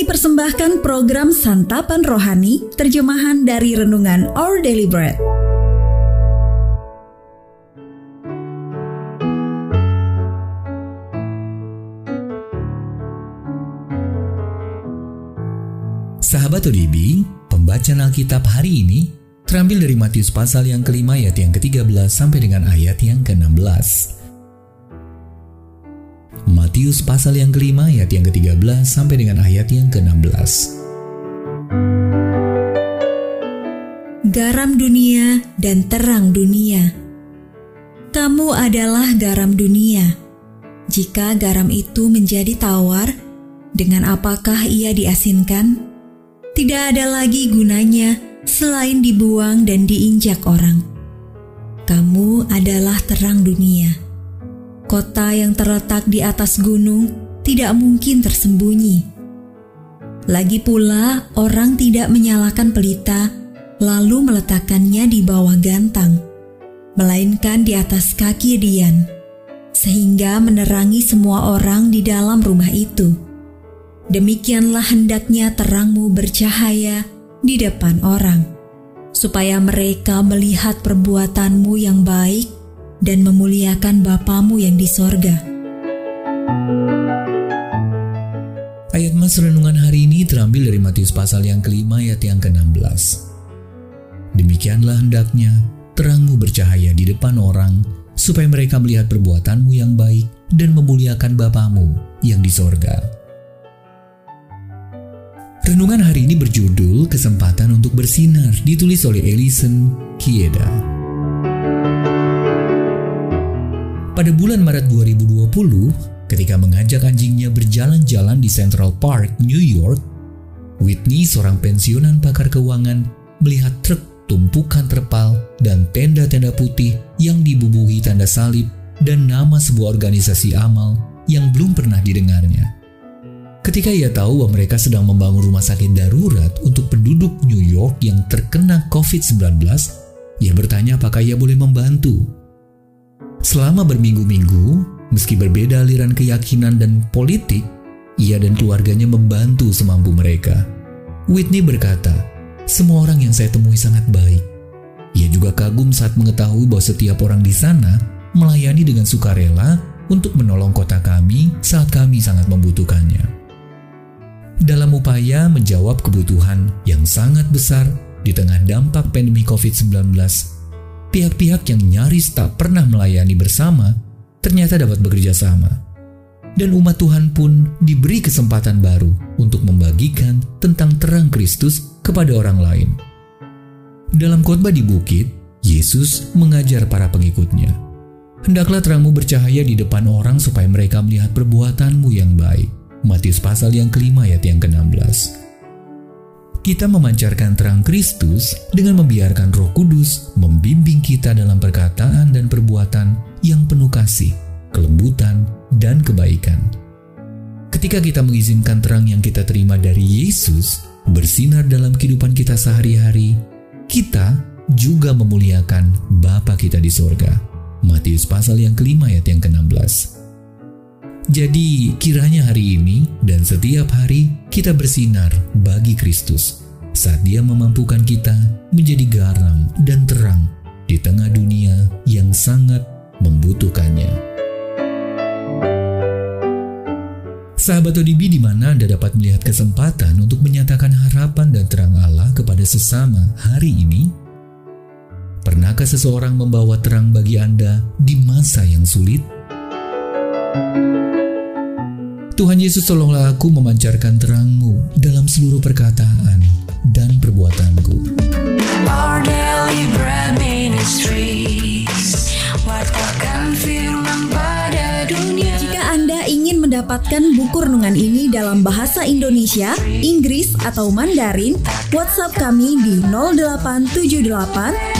Kami persembahkan program Santapan Rohani, terjemahan dari Renungan Our Daily Bread. Sahabat ODB, pembacaan Alkitab hari ini terambil dari Matius pasal yang kelima ayat yang ke-13 sampai dengan ayat yang ke-16. Matius pasal yang kelima ayat yang ke-13 sampai dengan ayat yang ke-16. Garam dunia dan terang dunia. Kamu adalah garam dunia. Jika garam itu menjadi tawar, dengan apakah ia diasinkan? Tidak ada lagi gunanya selain dibuang dan diinjak orang. Kamu adalah terang dunia. Kota yang terletak di atas gunung tidak mungkin tersembunyi. Lagi pula, orang tidak menyalakan pelita lalu meletakkannya di bawah gantang, melainkan di atas kaki Dian, sehingga menerangi semua orang di dalam rumah itu. Demikianlah hendaknya terangmu bercahaya di depan orang, supaya mereka melihat perbuatanmu yang baik dan memuliakan Bapamu yang di sorga. Ayat mas renungan hari ini terambil dari Matius pasal yang kelima ayat yang ke-16. Demikianlah hendaknya terangmu bercahaya di depan orang, supaya mereka melihat perbuatanmu yang baik dan memuliakan Bapamu yang di sorga. Renungan hari ini berjudul Kesempatan untuk Bersinar, ditulis oleh Elison Kieda. Pada bulan Maret 2020, ketika mengajak anjingnya berjalan-jalan di Central Park, New York, Whitney, seorang pensiunan pakar keuangan, melihat truk tumpukan terpal dan tenda-tenda putih yang dibubuhi tanda salib dan nama sebuah organisasi amal yang belum pernah didengarnya. Ketika ia tahu bahwa mereka sedang membangun rumah sakit darurat untuk penduduk New York yang terkena COVID-19, ia bertanya apakah ia boleh membantu. Selama berminggu-minggu, meski berbeda aliran keyakinan dan politik, ia dan keluarganya membantu semampu mereka. Whitney berkata, semua orang yang saya temui sangat baik. Ia juga kagum saat mengetahui bahwa setiap orang di sana melayani dengan sukarela untuk menolong kota kami saat kami sangat membutuhkannya dalam upaya menjawab kebutuhan yang sangat besar di tengah dampak pandemi COVID-19, pihak-pihak yang nyaris tak pernah melayani bersama ternyata dapat bekerja sama. Dan umat Tuhan pun diberi kesempatan baru untuk membagikan tentang terang Kristus kepada orang lain. Dalam khotbah di bukit, Yesus mengajar para pengikutnya, Hendaklah terangmu bercahaya di depan orang supaya mereka melihat perbuatanmu yang baik Matius pasal yang kelima ayat yang ke-16. Kita memancarkan terang Kristus dengan membiarkan roh kudus membimbing kita dalam perkataan dan perbuatan yang penuh kasih, kelembutan, dan kebaikan. Ketika kita mengizinkan terang yang kita terima dari Yesus bersinar dalam kehidupan kita sehari-hari, kita juga memuliakan Bapa kita di sorga. Matius pasal yang kelima ayat yang ke-16. Jadi, kiranya hari ini dan setiap hari kita bersinar bagi Kristus saat Dia memampukan kita menjadi garam dan terang di tengah dunia yang sangat membutuhkannya. Sahabat ODB di mana Anda dapat melihat kesempatan untuk menyatakan harapan dan terang Allah kepada sesama hari ini? Pernahkah seseorang membawa terang bagi Anda di masa yang sulit? Tuhan Yesus tolonglah aku memancarkan terangmu dalam seluruh perkataan dan perbuatanku. Our daily bread ministries, Jika Anda ingin mendapatkan buku renungan ini dalam bahasa Indonesia, Inggris, atau Mandarin, WhatsApp kami di 0878